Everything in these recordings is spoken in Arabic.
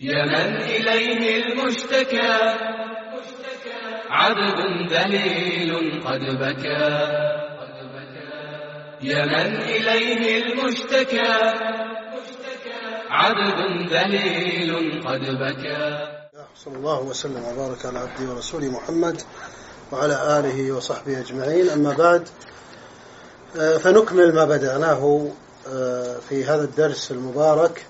يا من إليه المشتكى. عبد ذليل قد بكى. يا من إليه المشتكى. عبد ذليل قد بكى. صلى الله وسلم وبارك على عبده ورسوله محمد وعلى آله وصحبه أجمعين. أما بعد آه، فنكمل ما بدأناه آه، في هذا الدرس المبارك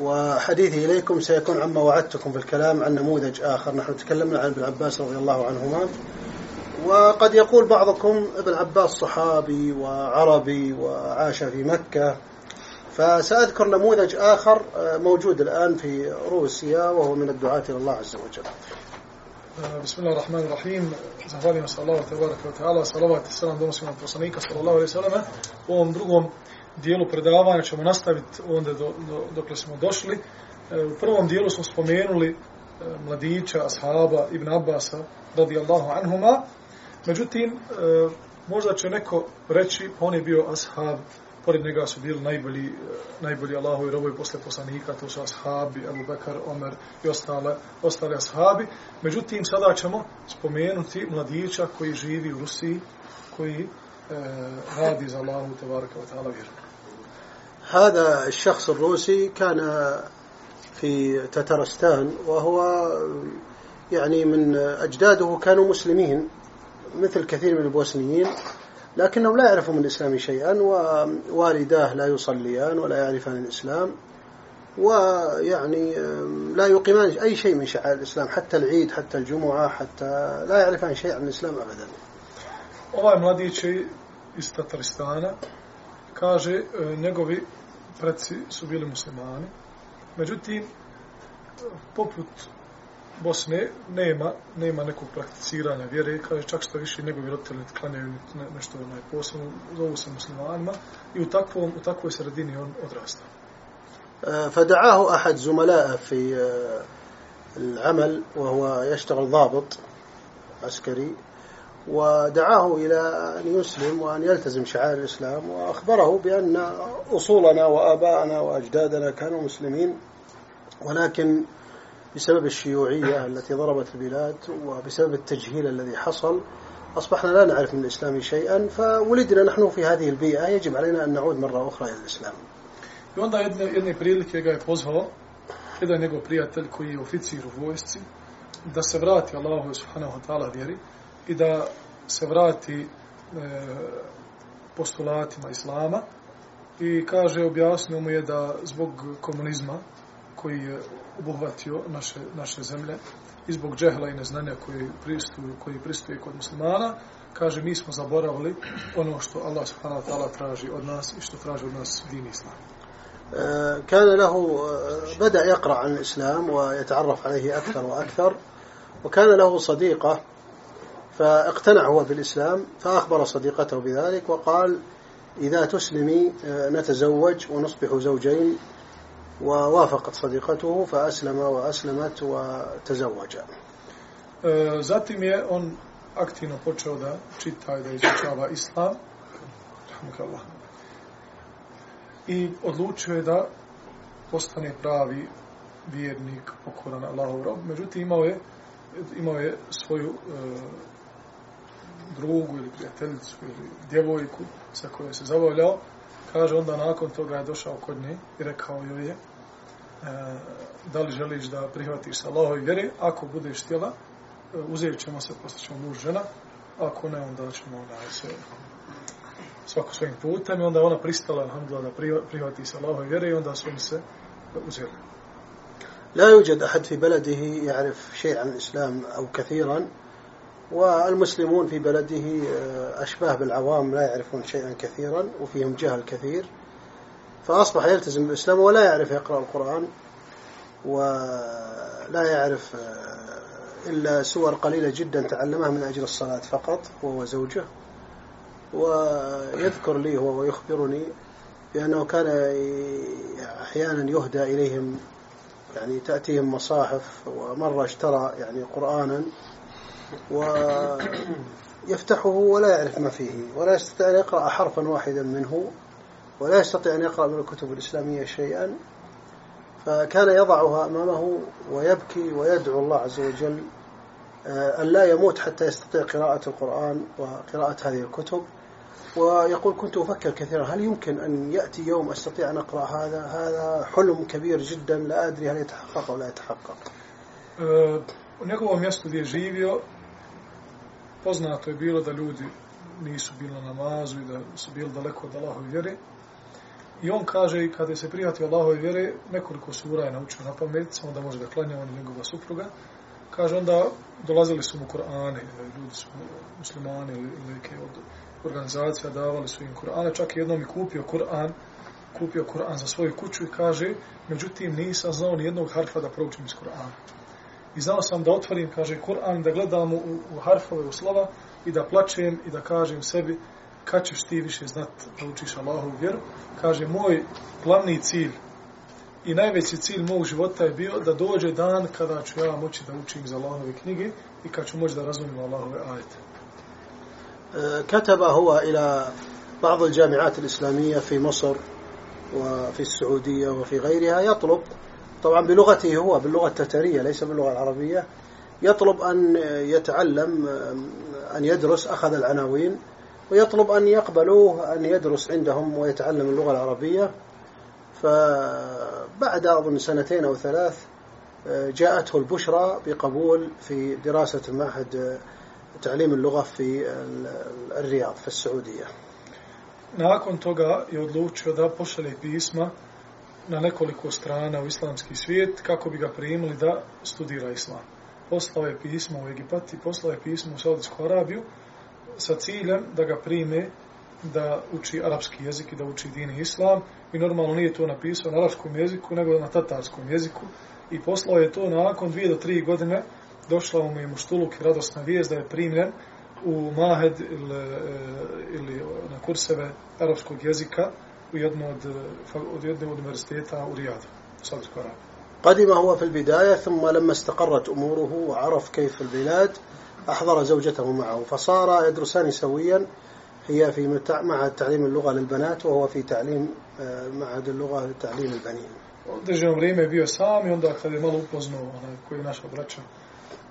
وحديثي إليكم سيكون عما وعدتكم في الكلام عن نموذج آخر نحن تكلمنا عن ابن عباس رضي الله عنهما وقد يقول بعضكم ابن عباس صحابي وعربي وعاش في مكة فسأذكر نموذج آخر آه، موجود الآن في روسيا وهو من الدعاة إلى الله عز وجل Bismillah ar-Rahman ar-Rahim. Zahvaljujem se Allahu tebareke ve taala. Salavat i selam donosimo poslanika sallallahu alejhi ve selleme. U dijelu predavanja ćemo nastaviti onda do, do, dokle smo došli. E, U prvom dijelu smo spomenuli e, mladića, ashaba Ibn Abbasa radijallahu anhuma. Međutim, e, možda će neko reći, on je bio ashab, pored njega su bili najbolji, e, najbolji Allahovi robovi posle poslanika, to su ashabi, Abu Bakar, Omer i ostale, ostale ashabi. Međutim, sada ćemo spomenuti mladića koji živi u Rusiji, koji Allahu tebaraka wa ta'ala vjeru. هذا الشخص الروسي كان في تترستان وهو يعني من أجداده كانوا مسلمين مثل كثير من البوسنيين لكنهم لا يعرفون من الإسلام شيئا ووالداه لا يصليان ولا يعرفان الإسلام ويعني لا يقيمان أي شيء من شعائر الإسلام حتى العيد حتى الجمعة حتى لا يعرفان شيء عن الإسلام أبدا mladić je iz Tataristana, kaže, e, njegovi predci su bili muslimani, međutim, poput Bosne nema, nema nekog prakticiranja vjere, kaže čak što više njegovi roditelji klanjaju ne, nešto onaj posebno, zovu se muslimanima i u, takvom, u takvoj sredini on odrasta. فدعاه أحد زملائه في العمل وهو يشتغل ضابط عسكري ودعاه إلى أن يسلم وأن يلتزم شعائر الإسلام وأخبره بأن أصولنا وآباءنا وأجدادنا كانوا مسلمين ولكن بسبب الشيوعية التي ضربت البلاد وبسبب التجهيل الذي حصل أصبحنا لا نعرف من الإسلام شيئا فولدنا نحن في هذه البيئة. يجب علينا أن نعود مرة أخرى إلى الإسلام. da se vrati Allahu subhanahu wa ta'ala vjeri i da se vrati e, postulatima Islama i kaže, objasnio mu je da zbog komunizma koji je obuhvatio naše, naše zemlje i zbog džehla i neznanja koji pristuju, koji pristuje kod muslimana, kaže, mi smo zaboravili ono što Allah subhanahu wa ta'ala traži od nas i što traži od nas din Islam. كان له بدأ يقرأ عن الإسلام ويتعرف عليه أكثر وأكثر وكان له صديقة فاقتنع هو بالإسلام فأخبر صديقته بذلك وقال إذا تسلمي نتزوج ونصبح زوجين ووافقت صديقته فأسلم وأسلمت وتزوجا Zatim je on aktivno počeo da čita i da izučava islam. I odlučio je da postane pravi vjernik, pokoran Allahov rob. Međutim, imao je, imao je svoju e, drugu ili prijateljicu ili djevojku sa kojoj se zabavljao. Kaže, onda nakon toga je došao kod nje i rekao joj je e, da li želiš da prihvatiš sa Allahovi vjere. Ako budeš htjela, e, uzet ćemo se, postaćemo muž žena. Ako ne, onda ćemo onda se svako svojim putem i onda ona pristala, alhamdulillah, da prihvati sa Allahove vjere i onda su oni se uzeli. لا يوجد أحد في بلده يعرف شيء عن الإسلام أو كثيرا والمسلمون في بلده أشباه بالعوام لا يعرفون شيئا كثيرا وفيهم جهل كثير. فأصبح يلتزم بالإسلام ولا يعرف يقرأ القرآن ولا يعرف إلا سور قليلة جدا تعلمها من أجل الصلاة فقط هو وزوجه ويذكر لي هو ويخبرني بأنه كان أحيانا يهدى إليهم يعني تأتيهم مصاحف ومرة اشترى يعني قرآنا ويفتحه ولا يعرف ما فيه ولا يستطيع أن يقرأ حرفا واحدا منه ولا يستطيع أن يقرأ من الكتب الإسلامية شيئا. فكان يضعها أمامه ويبكي ويدعو الله عز وجل آه، أن لا يموت حتى يستطيع قراءة القرآن وقراءة هذه الكتب. ويقول كنت أفكر كثيرا هل يمكن أن يأتي يوم أستطيع أن أقرأ هذا؟ هذا حلم كبير جدا لا أدري هل يتحقق أو لا يتحقق. u njegovom mjestu gdje je živio, poznato je bilo da ljudi nisu bili na namazu i da su bili daleko od Allahove vjere. I on kaže, i kada je se prihvatio Allahove vjere, nekoliko sura je naučio na pamet, samo da može da klanja on i njegova supruga. Kaže, onda dolazili su mu Kur'ane, ljudi su muslimani ili neke od organizacija, davali su im Kur'ane, čak jednom i kupio Kur'an, kupio Kur'an za svoju kuću i kaže, međutim nisam znao ni jednog harfa da proučim iz Kur'ana. I znao sam da otvorim, kaže, Kur'an, da gledam u, u harfove, u slova i da plačem i da kažem sebi kad ćeš ti više znat da učiš Allahovu vjeru. Kaže, moj glavni cilj i najveći cilj mog života je bio da dođe dan kada ću ja moći da učim za Allahove knjige i kad ću moći da razumijem Allahove ajete. آه، كتب هو إلى بعض الجامعات الإسلامية في مصر وفي السعودية وفي غيرها يطلب طبعا بلغته هو باللغة التترية ليس باللغة العربية. يطلب أن يتعلم أن يدرس أخذ العناوين ويطلب أن يقبلوه أن يدرس عندهم ويتعلم اللغة العربية. فبعد أظن سنتين أو ثلاث جاءته البشرى بقبول في دراسة معهد تعليم اللغة في ال- الرياض في السعودية. Nakon toga je odlučio da pošalje pisma na nekoliko strana u islamski svijet kako bi ga primili da studira islam. Poslao je pismo u Egipat i poslao je pismo u Saudijsku Arabiju sa ciljem da ga prime da uči arapski jezik i da uči din islam. I normalno nije to napisao na arapskom jeziku nego na tatarskom jeziku. I poslao je to nakon dvije do tri godine. Došla mu je muštuluk i radosna vijest da je primljen u Mahed ili, eh, ili na kurseve arapskog jezika u jednu od, e, od jedne od univerziteta u Rijadu, u Saudijskoj Arabiji. قدم هو في البداية ثم لما استقرت أموره وعرف كيف البلاد أحضر زوجته معه فصار يدرسان سويا هي في معهد تعليم اللغة للبنات وهو في تعليم آه، معهد اللغة لتعليم البنين Određeno vrijeme je bio sam i onda kad je malo upoznao onaj koji je naša braća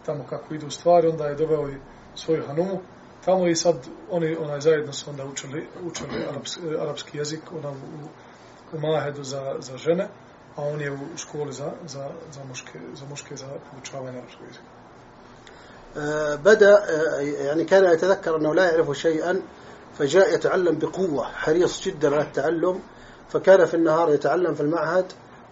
tamo kako idu stvari, onda je doveo i svoju hanumu tamo i sad oni onaj zajedno su onda učili, učili arapski, arapski jezik ona u, u Mahedu za, za žene, a on je u školi za, za, za, muške, za muške za poučavanje arapskog jezika. بدأ يعني كان يتذكر أنه لا يعرف شيئا فجاء يتعلم بقوة حريص جدا على التعلم فكان في النهار يتعلم في المعهد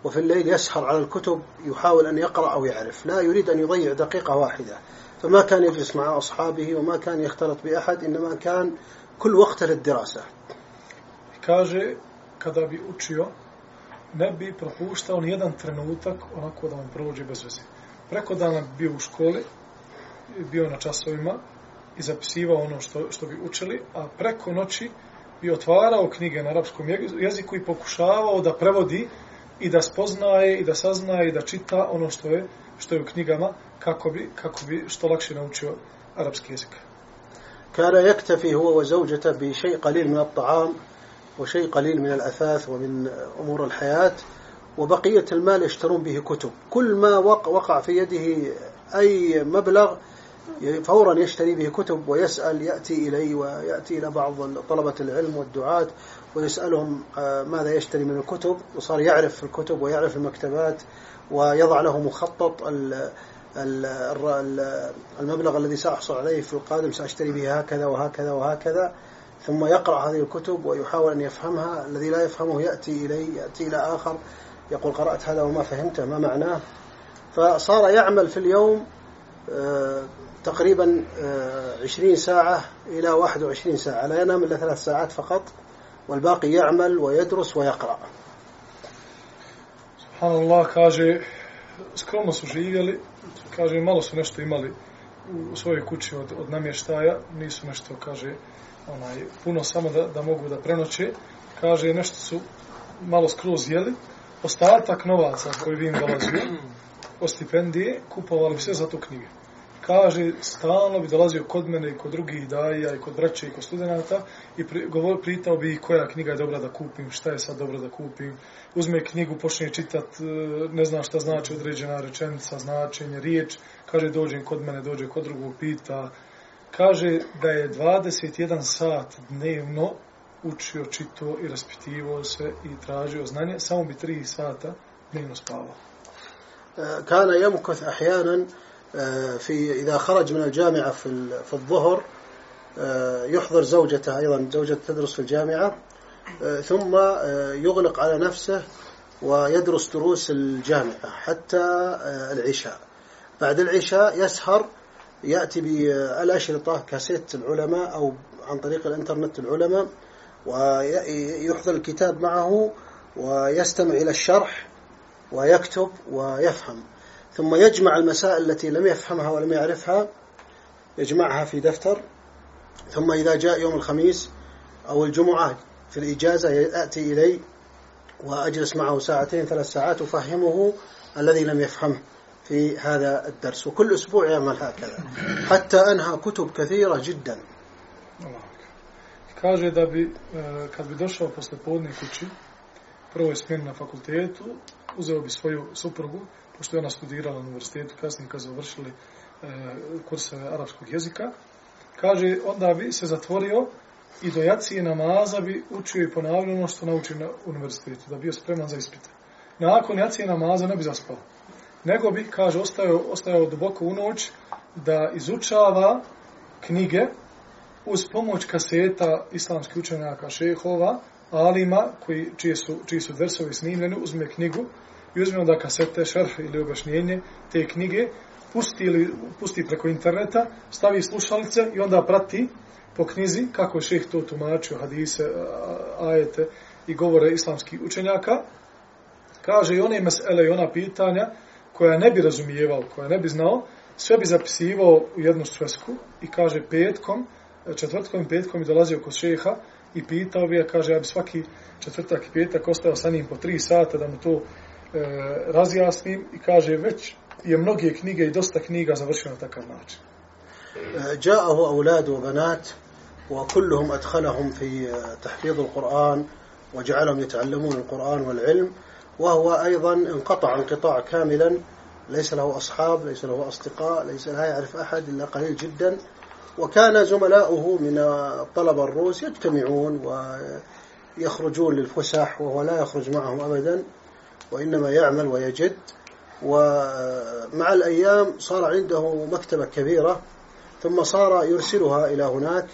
وفي الليل يسهر على الكتب يحاول أن يقرأ أو يعرف لا يريد أن يضيع دقيقة واحدة فما كان يجلس مع أصحابه وما كان يختلط بأحد إنما كان كل وقت للدراسة I kaže, kada bi učio, ne bi propuštao ni jedan trenutak onako da mu prođe bez veze. Preko dana bi bio u školi, bio na časovima i zapisivao ono što, što bi učili, a preko noći bi otvarao knjige na arapskom jeziku i pokušavao da prevodi i da spoznaje i da saznaje i da čita ono što je što je u knjigama kako bi kako bi što lakše naučio arapski jezik. كان يكتفي هو وزوجته بشيء قليل من الطعام وشيء قليل من الأثاث ومن أمور الحياة وبقية المال يشترون به كتب كل ما وق- وقع في يده أي مبلغ فورا يشتري به كتب ويسأل يأتي إلي ويأتي إلى بعض طلبة العلم والدعاة ويسألهم آه، ماذا يشتري من الكتب وصار يعرف الكتب ويعرف المكتبات ويضع له مخطط المبلغ الذي سأحصل عليه في القادم سأشتري به هكذا وهكذا وهكذا. ثم يقرأ هذه الكتب ويحاول أن يفهمها الذي لا يفهمه يأتي إلي يأتي إلى آخر يقول قرأت هذا وما فهمته ما معناه؟ فصار يعمل في اليوم تقريبا آه، 20 ساعة إلى 21 ساعة لا ينام إلا ثلاث ساعات فقط والباقي يعمل ويدرس ويقرأ Subhanallah kaže, skromno su živjeli, kaže, malo su nešto imali u svojoj kući od, od namještaja, nisu nešto, kaže, onaj, puno samo da, da mogu da prenoće, kaže, nešto su malo skroz jeli, ostatak novaca koji bi im dolazio, o stipendije, kupovali sve za tu knjige. kaže, stalno bi dolazio kod mene i kod drugih daja i kod braće i kod studenta i pri, govor, pritao bi koja knjiga je dobra da kupim, šta je sad dobro da kupim. Uzme knjigu, počne čitat, e, ne zna šta znači određena rečenica, značenje, riječ, kaže, dođem kod mene, dođe kod drugog, pita. Kaže da je 21 sat dnevno učio, čito i raspitivo se i tražio znanje, samo bi 3 sata dnevno spavao. E, kana jemu kod ahjanan, في إذا خرج من الجامعة في في الظهر يحضر زوجته أيضا زوجته تدرس في الجامعة ثم يغلق على نفسه ويدرس دروس الجامعة حتى العشاء. بعد العشاء يسهر يأتي بالأشرطة كاسيت العلماء أو عن طريق الإنترنت العلماء ويحضر الكتاب معه ويستمع إلى الشرح ويكتب ويفهم. ثم يجمع المسائل التي لم يفهمها ولم يعرفها يجمعها في دفتر. ثم إذا جاء يوم الخميس أو الجمعة في الإجازة يأتي إلي وأجلس معه ساعتين ثلاث ساعات أفهمه الذي لم يفهمه في هذا الدرس. وكل أسبوع يعمل هكذا. حتى أنهى كتب كثيرة جدا. Kaže da bi, kad bi došao posle podne kući, prvo je smjen na fakultetu, uzeo bi svoju suprugu, pošto je ona studirala na univerzitetu, kasnije kad završili eh, e, kurseve arapskog jezika, kaže, onda bi se zatvorio i do jacije namaza bi učio i ponavljao ono što nauči na univerzitetu, da bio spreman za ispite. Nakon jacije namaza ne bi zaspao. Nego bi, kaže, ostajao, ostajao duboko u noć da izučava knjige uz pomoć kaseta islamskih učenjaka šehova, alima, koji, čije, su, čiji su versovi snimljeni, uzme knjigu i uzme onda kasete, šerh ili objašnjenje te knjige, pusti, ili, pusti preko interneta, stavi slušalice i onda prati po knjizi kako je šeh to tumačio, hadise, ajete i govore islamskih učenjaka. Kaže i one mesele i ona pitanja koja ne bi razumijevao, koja ne bi znao, sve bi zapisivao u jednu svesku i kaže petkom, četvrtkom i petkom je dolazio kod šeha i pitao bi ja, kaže, ja bi svaki četvrtak i petak ostao sa njim po tri sata da mu to razjasnim i kaže, već je mnoge knjige i dosta knjiga završio na takav način. جاءه أولاد وبنات وكلهم أدخلهم في تحفيظ القرآن وجعلهم يتعلمون القرآن والعلم وهو أيضا انقطع انقطاع كاملا ليس له أصحاب ليس له أصدقاء ليس لا يعرف أحد إلا قليل جدا وكان زملاؤه من الطلبة الروس يجتمعون ويخرجون للفسح وهو لا يخرج معهم أبدا وإنما يعمل ويجد. ومع الأيام صار عنده مكتبة كبيرة ثم صار يرسلها إلى هناك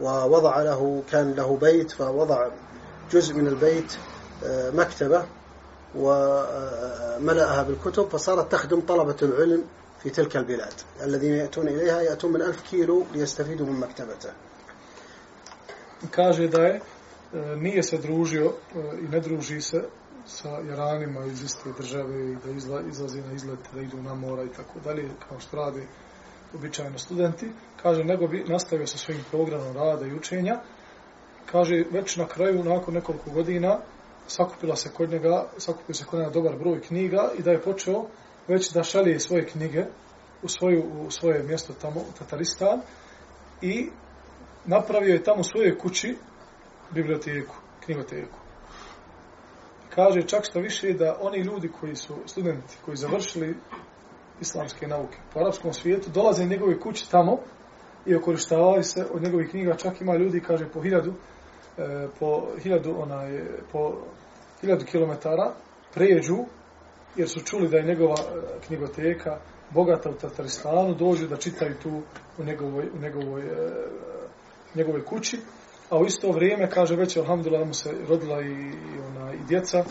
ووضع له كان له بيت فوضع جزء من البيت مكتبة وملأها بالكتب فصارت تخدم طلبة العلم في تلك البلاد. الذين يأتون إليها يأتون من ألف كيلو ليستفيدوا من مكتبته. Kaže da je nije se družio i ne druži se sa Iranima iz iste države i da izla, izlazi na izlet, da idu na mora i tako dalje, kao što rade običajno studenti. Kaže, nego bi nastavio sa svojim programom rada i učenja. Kaže, već na kraju, nakon nekoliko godina, sakupila se kod njega, sakupio se kod njega dobar broj knjiga i da je počeo već da šalje svoje knjige u, svoju, u svoje mjesto tamo, u Tataristan i napravio je tamo u svojoj kući biblioteku, knjigoteku. Kaže čak što više da oni ljudi koji su studenti, koji završili islamske nauke po arapskom svijetu, dolaze u njegove kuće tamo i okorištavaju se od njegovih knjiga, čak ima ljudi, kaže, po hiljadu, e, po hiljadu, onaj, po hiljadu kilometara pređu jer su čuli da je njegova e, knjigoteka bogata u Tataristanu, dođu da čitaju tu u njegovoj, u njegovoj, e, njegovoj kući, a u isto vrijeme, kaže već, alhamdulillah, mu se rodila i, i, ona, i djeca,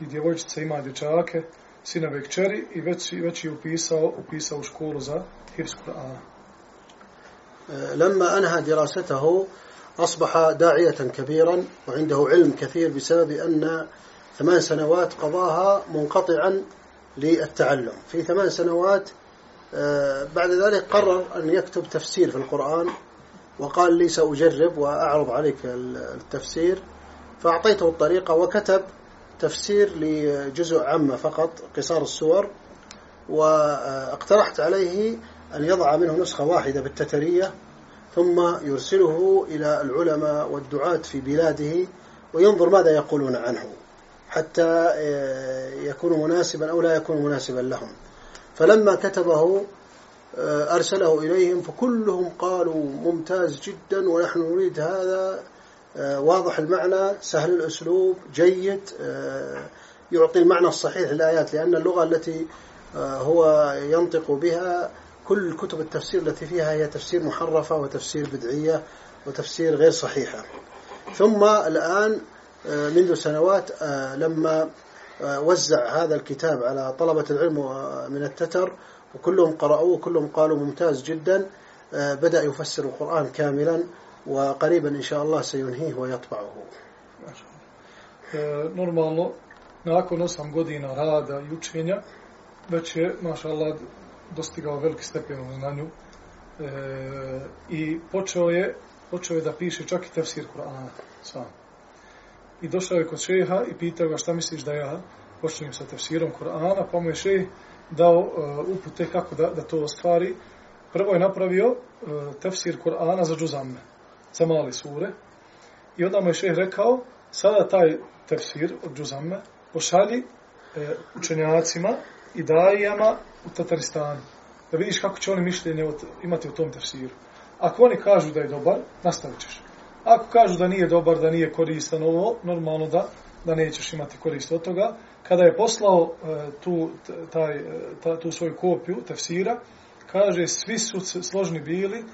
i djevojčica ima dječake, sinove kćeri, i već, već je upisao, upisao u školu za Hirs Kur'ana. لما أنهى دراسته أصبح داعية كبيرا وعنده علم كثير بسبب أن ثمان سنوات قضاها منقطعا للتعلم في ثمان سنوات بعد ذلك قرر أن يكتب تفسير في القرآن وقال لي سأجرب وأعرض عليك التفسير. فأعطيته الطريقة وكتب تفسير لجزء عامة فقط قصار السور واقترحت عليه أن يضع منه نسخة واحدة بالتترية ثم يرسله إلى العلماء والدعاة في بلاده وينظر ماذا يقولون عنه حتى آه، يكون مناسبا أو لا يكون مناسبا لهم. فلما كتبه أرسله إليهم فكلهم قالوا ممتاز جدا ونحن نريد هذا. آه، واضح المعنى سهل الأسلوب جيد. يعطي المعنى الصحيح للآيات لأن اللغة التي هو ينطق بها كل كتب التفسير التي فيها هي تفسير محرفة وتفسير بدعية وتفسير غير صحيحة. ثم الآن آه، منذ سنوات آه، لما آه، وزع هذا الكتاب على طلبة العلم من التتر وكلهم قرأوه وكلهم قالوا ممتاز جدا بدأ يفسر القرآن كاملا وقريبا إن شاء الله سينهيه ويطبعه Normalno, nakon osam godina rada i učenja, već je, maša Allah, dostigao veliki stepen u znanju e, i počeo je, počeo je da piše čak i tefsir Kur'ana sam. I došao je kod šeha i pitao ga šta misliš da ja počnem sa tefsirom Kur'ana, pa mu je šeh dao e, upute kako da, da to ostvari. Prvo je napravio e, tefsir Kur'ana za džuzamme, za male sure. I onda mu je šeh rekao, sada taj tefsir od džuzamme pošalji uh, učenjacima i dajijama u Tataristanu. Da vidiš kako će oni mišljenje imati u tom tefsiru. Ako oni kažu da je dobar, nastavit ćeš. Ako kažu da nije dobar, da nije koristan ovo, normalno da, da nećeš imati korist od toga. Kada je poslao e, tu, taj, e, ta, tu svoju kopiju tefsira, kaže svi su složni bili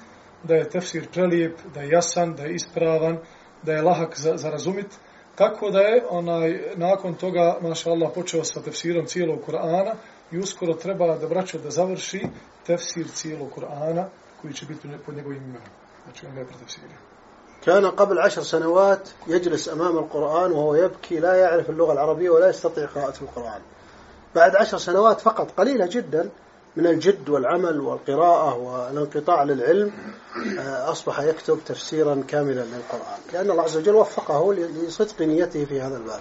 da je tefsir prelijep, da je jasan, da je ispravan, da je lahak za, za razumit. Tako da je onaj nakon toga, maša Allah, počeo sa tefsirom cijelog Kur'ana i uskoro treba da braćo da završi tefsir cijelog Kur'ana koji će biti pod njegovim imenom. Znači on ga je pretefsirio. كان قبل عشر سنوات يجلس أمام القرآن وهو يبكي لا يعرف اللغة العربية ولا يستطيع قراءة القرآن. بعد عشر سنوات فقط قليلة جدا من الجد والعمل والقراءة والانقطاع للعلم أصبح يكتب تفسيرا كاملا للقرآن. لأن الله عز وجل وفقه لصدق نيته في هذا الباب.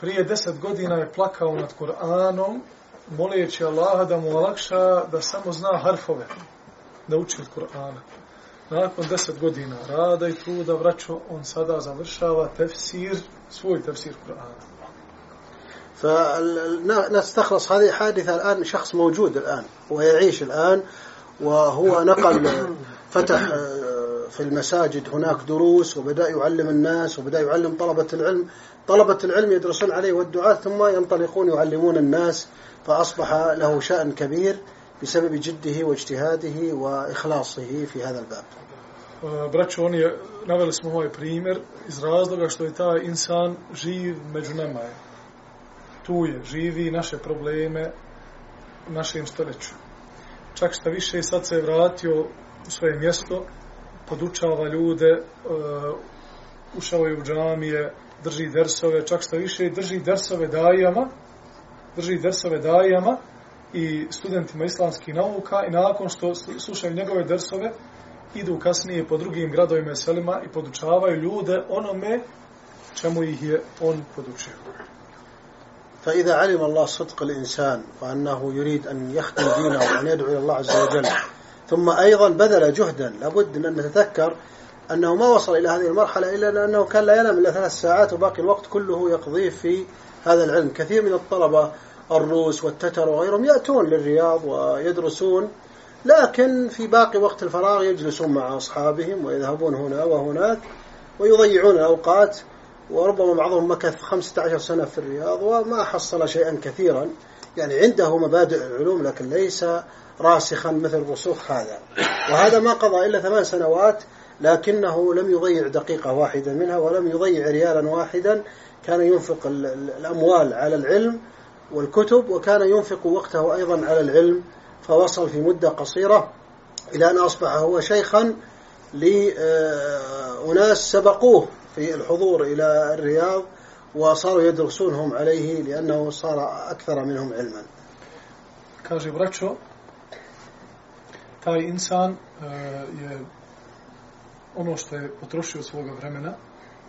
Prije deset godina je plakao. Nad Kur'anom moleći Allaha da mu olakša da samo zna harfove, da uči od Kur'ana. Nakon deset godina rada i truda, vraćo, on sada završava tefsir, svoj tefsir Kur'ana. فنستخلص هذه حادثة الآن شخص موجود الآن ويعيش الآن وهو نقل فتح في المساجد هناك دروس وبدأ يعلم الناس وبدأ يعلم طلبة العلم طلبة العلم يدرسون عليه والدعاة ثم ينطلقون يعلمون الناس فأصبح له شأن كبير بسبب جده واجتهاده وإخلاصه في هذا الباب Braćo, on je, naveli smo ovaj primjer iz razloga što je taj insan živ među nama je. Tu je, živi naše probleme u našem stoljeću. Čak što više sad se je vratio u svoje mjesto, podučava ljude, uh, ušao je u džamije, drži dersove, čak što više drži dersove dajama, drži dersove dajama i studentima islamskih nauka i nakon što slušaju njegove dersove, idu kasnije po drugim gradovima i selima i podučavaju ljude onome čemu ih je on podučio. فإذا علم الله صدق الإنسان وأنه يريد أن يخدم دينه وأن يدعو إلى الله عز وجل ثم أيضا بذل جهدا. لابد أن نتذكر أنه ما وصل إلى هذه المرحلة إلا لأنه كان لا ينام إلا ثلاث ساعات وباقي الوقت كله يقضيه في هذا العلم. كثير من الطلبة الروس والتتر وغيرهم يأتون للرياض ويدرسون لكن في باقي وقت الفراغ يجلسون مع أصحابهم ويذهبون هنا وهناك ويضيعون الأوقات. وربما بعضهم مكث 15 سنة في الرياض وما حصل شيئا كثيرا. يعني عنده مبادئ العلوم لكن ليس راسخا مثل رسوخ هذا. وهذا ما قضى إلا ثمان سنوات لكنه لم يضيع دقيقة واحدة منها ولم يضيع ريالا واحدا. كان ينفق الأموال على العلم والكتب وكان ينفق وقته أيضا على العلم. فوصل في مدة قصيرة إلى أن أصبح هو شيخا لأناس سبقوه في الحضور إلى الرياض وصاروا يدرسونهم عليه لأنه صار أكثر منهم علما. Kaže braćo, taj insan uh, je ono što je potrošio svoga vremena,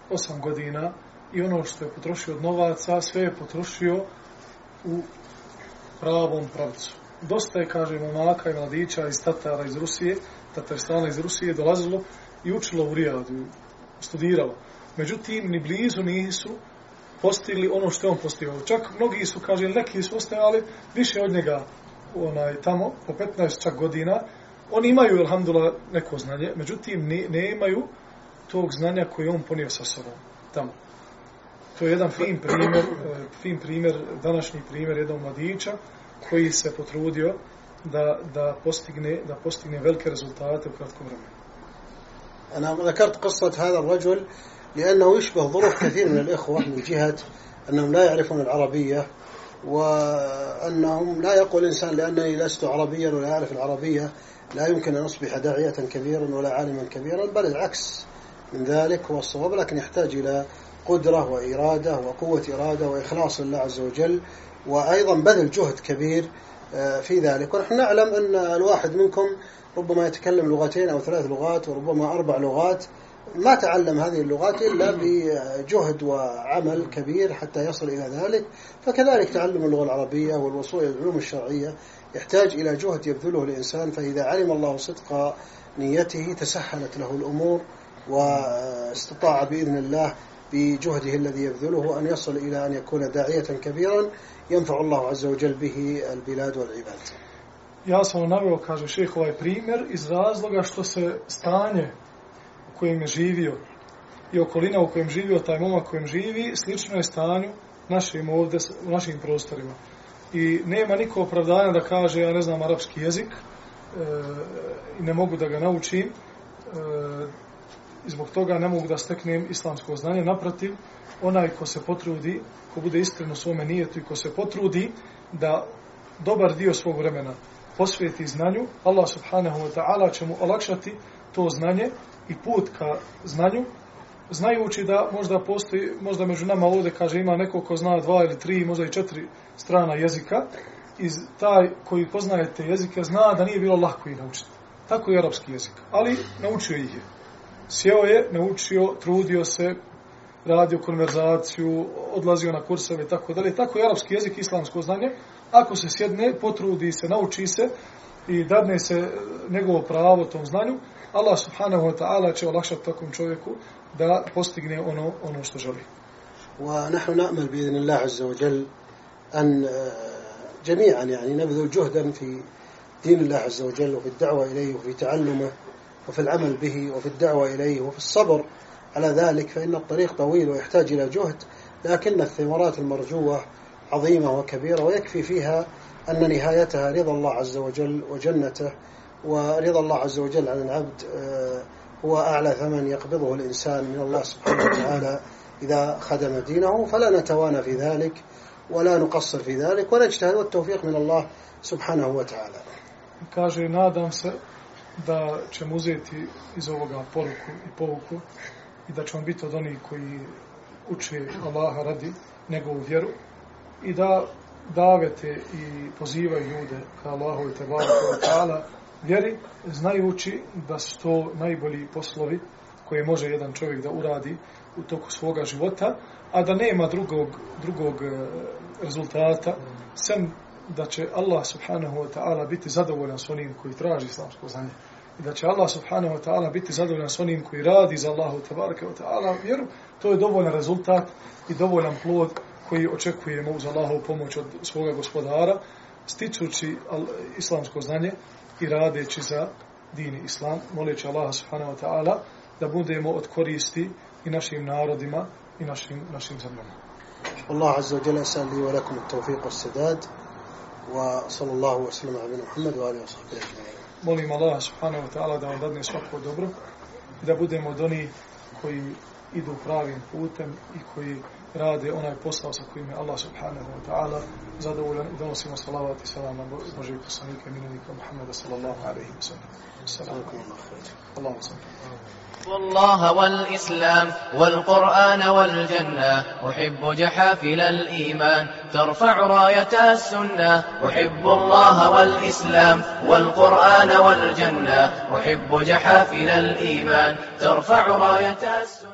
osam godina i ono što je potrošio od novaca, sve je potrošio u pravom pravcu. Dosta je, kaže, momaka i mladića iz Tatara iz Rusije, Tatarstana iz Rusije, dolazilo i učilo u Rijadu, studiralo. Međutim, ni blizu nisu postigli ono što je on postigao. Čak mnogi su, kaže, neki su ostajali više od njega onaj, tamo, po 15 čak godina. Oni imaju, alhamdulillah, neko znanje, međutim, ne, ne imaju tog znanja koje on ponio sa sobom tamo. To je jedan fin primjer, e, fin primjer, današnji primjer jednog mladića koji se potrudio da, da, postigne, da postigne velike rezultate u kratkom vremenu. أنا ذكرت قصة هذا الرجل لأنه يشبه ظروف كثير من الإخوة من جهة أنهم لا يعرفون العربية وأنهم لا يقول الإنسان لأنني لست عربيا ولا أعرف العربية لا يمكن أن أصبح داعية كبيرا ولا عالما كبيرا بل العكس من ذلك هو الصواب لكن يحتاج إلى قدرة وإرادة وقوة إرادة وإخلاص لله عز وجل وأيضا بذل جهد كبير آه، في ذلك. ونحن نعلم أن الواحد منكم ربما يتكلم لغتين أو ثلاث لغات وربما أربع لغات ما تعلم هذه اللغات إلا بجهد وعمل كبير حتى يصل إلى ذلك. فكذلك تعلم اللغة العربية والوصول إلى العلوم الشرعية يحتاج إلى جهد يبذله الإنسان فإذا علم الله صدق نيته تسهلت له الأمور واستطاع بإذن الله بجهده الذي يبذله أن يصل إلى أن يكون داعية كبيرا ينفع الله عز وجل به البلاد والعباد Ja sam naveo, kaže šeh, ovaj primjer iz razloga što se stanje u kojem je živio i okolina u kojem živio taj momak kojem živi, slično je stanju našim ovdje, u našim prostorima. I nema niko opravdanja da kaže ja ne znam arapski jezik e, i ne mogu da ga naučim e, i zbog toga ne mogu da steknem islamsko znanje. Naprotiv, onaj ko se potrudi, ko bude iskreno svome nijetu i ko se potrudi da dobar dio svog vremena posvijeti znanju, Allah subhanahu wa ta'ala će mu olakšati to znanje i put ka znanju, znajući da možda postoji, možda među nama ovdje kaže ima neko ko zna dva ili tri, možda i četiri strana jezika, iz taj koji poznaje te jezike zna da nije bilo lako ih naučiti. Tako je arapski jezik, ali naučio ih je. Sjeo je, naučio, trudio se, radio konverzaciju, odlazio na kurseve i tako dalje. Tako je arapski jezik, islamsko znanje. Ako se sjedne, potrudi se, nauči se i dadne se njegovo pravo tom znanju, Allah subhanahu wa ta'ala će olakšati takvom čovjeku da postigne ono, ono što želi. ونحن نأمل بإذن الله عز وجل أن جميعا يعني نبذل جهدا في دين الله عز وجل وفي الدعوة إليه وفي تعلمه وفي العمل به وفي الدعوة إليه وفي الصبر على ذلك فإن الطريق طويل ويحتاج إلى جهد لكن الثمرات المرجوة عظيمة وكبيرة ويكفي فيها أن نهايتها رضا الله عز وجل وجنته ورضا الله عز وجل عن العبد هو أعلى ثمن يقبضه الإنسان من الله سبحانه وتعالى. إذا خدم دينه فلا نتوانى في ذلك ولا نقصر في ذلك ونجتهد والتوفيق من الله سبحانه وتعالى. Kaže nadam se da ćemo uzeti iz ovoga poruku i povuku i da ćemo biti od onih koji uče Allaha radi njegovu vjeru i da davete i pozivaju ljude ka Allahu i Tebaru ta'ala vjeri, znajući da su to najbolji poslovi koje može jedan čovjek da uradi u toku svoga života, a da nema drugog, drugog e, rezultata, sem da će Allah subhanahu wa ta'ala biti zadovoljan s onim koji traži islamsko znanje. I da će Allah subhanahu wa ta'ala biti zadovoljan s onim koji radi za Allahu tabaraka wa ta'ala vjeru, to je dovoljan rezultat i dovoljan plod koji očekujemo uz Allahovu pomoć od svoga gospodara, sticući islamsko znanje i radeći za dini islam, moleći Allaha subhanahu wa ta'ala da budemo od koristi i našim narodima i našim, našim zemljama. Allah azza wa jala sallahu wa lakum tawfiq wa sadad wa sallallahu wa sallam abinu Muhammad wa alihi wa sahbihi Molim Allah subhanahu wa ta'ala da vam dadne svako dobro i da budemo od onih koji idu pravim putem i koji rade onaj posao sa kojim je Allah subhanahu wa ta'ala zadovoljan i donosimo salavat i salam na Božeg poslanika i minenika Muhammeda sallallahu alaihi wa sallam. Assalamu alaikum. Allahu sallam. الله والإسلام والقرآن والجنة أحب جحافل الإيمان ترفع راية السنة أحب الله والإسلام والقرآن والجنة أحب جحافل الإيمان ترفع راية السنة